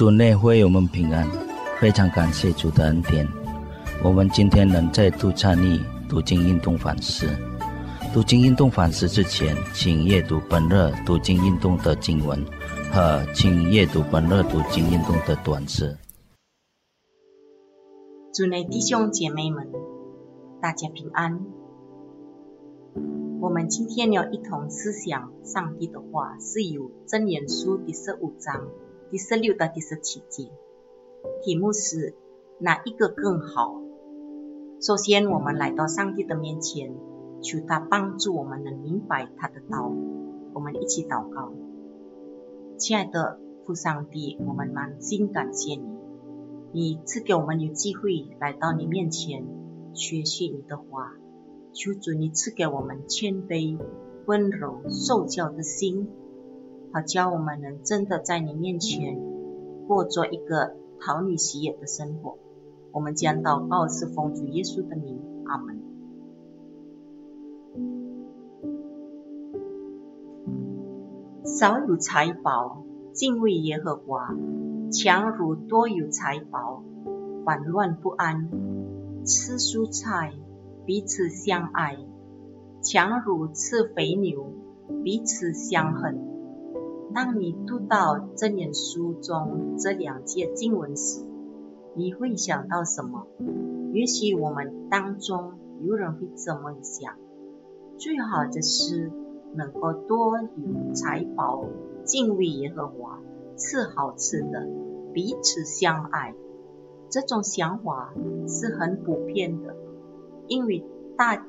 主内会我们平安，非常感谢主的恩典。我们今天能再度参与读经运动反思。读经运动反思之前，请阅读本日读经运动的经文和请阅读本日读经运动的短诗。主内弟兄姐妹们，大家平安。我们今天要一同思想上帝的话，是由真言书第十五章第十六到第十七节，题目是哪一个更好？首先，我们来到上帝的面前，求他帮助我们能明白他的道。我们一起祷告，亲爱的父上帝，我们满心感谢你，你赐给我们有机会来到你面前学习你的话。求主你赐给我们谦卑、温柔、受教的心，好教我们能真的在你面前过着一个讨你喜悦的生活。我们将祷告是奉主耶稣的名，阿门。少有财宝，敬畏耶和华；强如多有财宝，烦乱不安。吃蔬菜。彼此相爱，强如吃肥牛；彼此相恨。当你读到真言书中这两节经文时，你会想到什么？也许我们当中有人会这么想：最好的是能够多有财宝，敬畏耶和华，吃好吃的，彼此相爱。这种想法是很普遍的。因为大家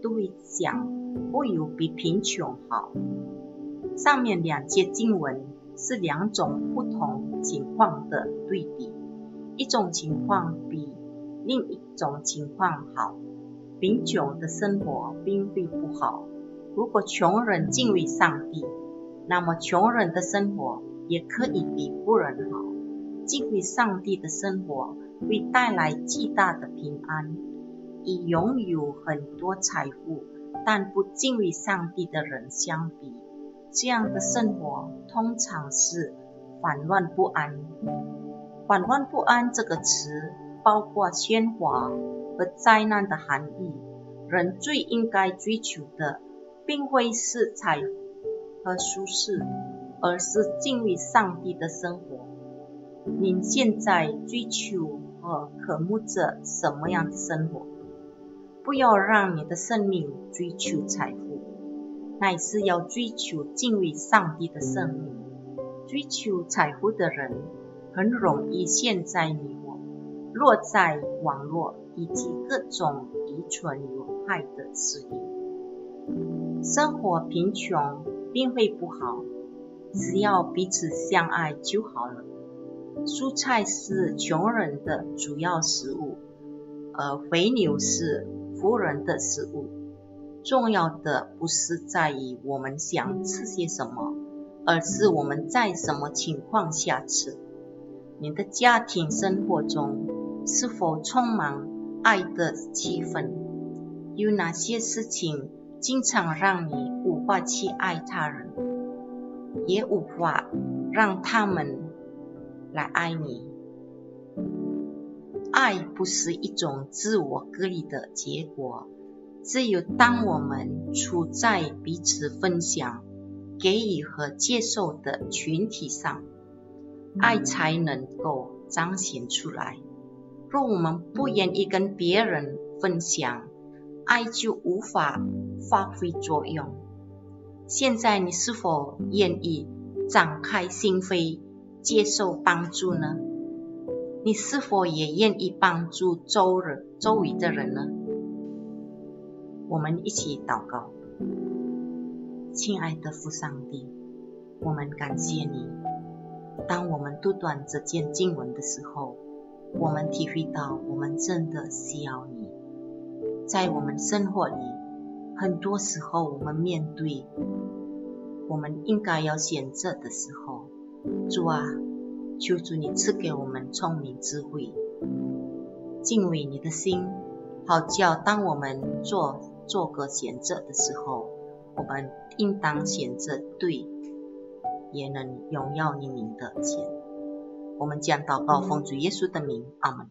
都会想，不有比贫穷好。上面两节经文是两种不同情况的对比，一种情况比另一种情况好。贫穷的生活并非不好，如果穷人敬畏上帝，那么穷人的生活也可以比富人好。敬畏上帝的生活会带来巨大的平安。与拥有很多财富但不敬畏上帝的人相比，这样的生活通常是烦乱不安。烦乱不安这个词包括喧哗和灾难的含义。人最应该追求的，并非是财富和舒适，而是敬畏上帝的生活。您现在追求和渴慕着什么样的生活？不要让你的生命追求财富，乃是要追求敬畏上帝的生命。追求财富的人很容易陷在迷惑，落在网络以及各种愚蠢有害的事业。生活贫穷并非不好，只要彼此相爱就好了。蔬菜是穷人的主要食物，而肥牛是。富人的食物，重要的不是在于我们想吃些什么，而是我们在什么情况下吃。你的家庭生活中是否充满爱的气氛？有哪些事情经常让你无法去爱他人，也无法让他们来爱你？爱不是一种自我隔离的结果，只有当我们处在彼此分享、给予和接受的群体上，爱才能够彰显出来。若我们不愿意跟别人分享，爱就无法发挥作用。现在你是否愿意展开心扉，接受帮助呢？你是否也愿意帮助周人周围的人呢？我们一起祷告，亲爱的父上帝，我们感谢你。当我们读短这件经文的时候，我们体会到我们真的需要你。在我们生活里，很多时候我们面对我们应该要选择的时候，主啊。求主你赐给我们聪明智慧，敬畏你的心，好叫当我们做做个选择的时候，我们应当选择对，也能荣耀你名的前。我们将祷告奉主耶稣的名，阿门。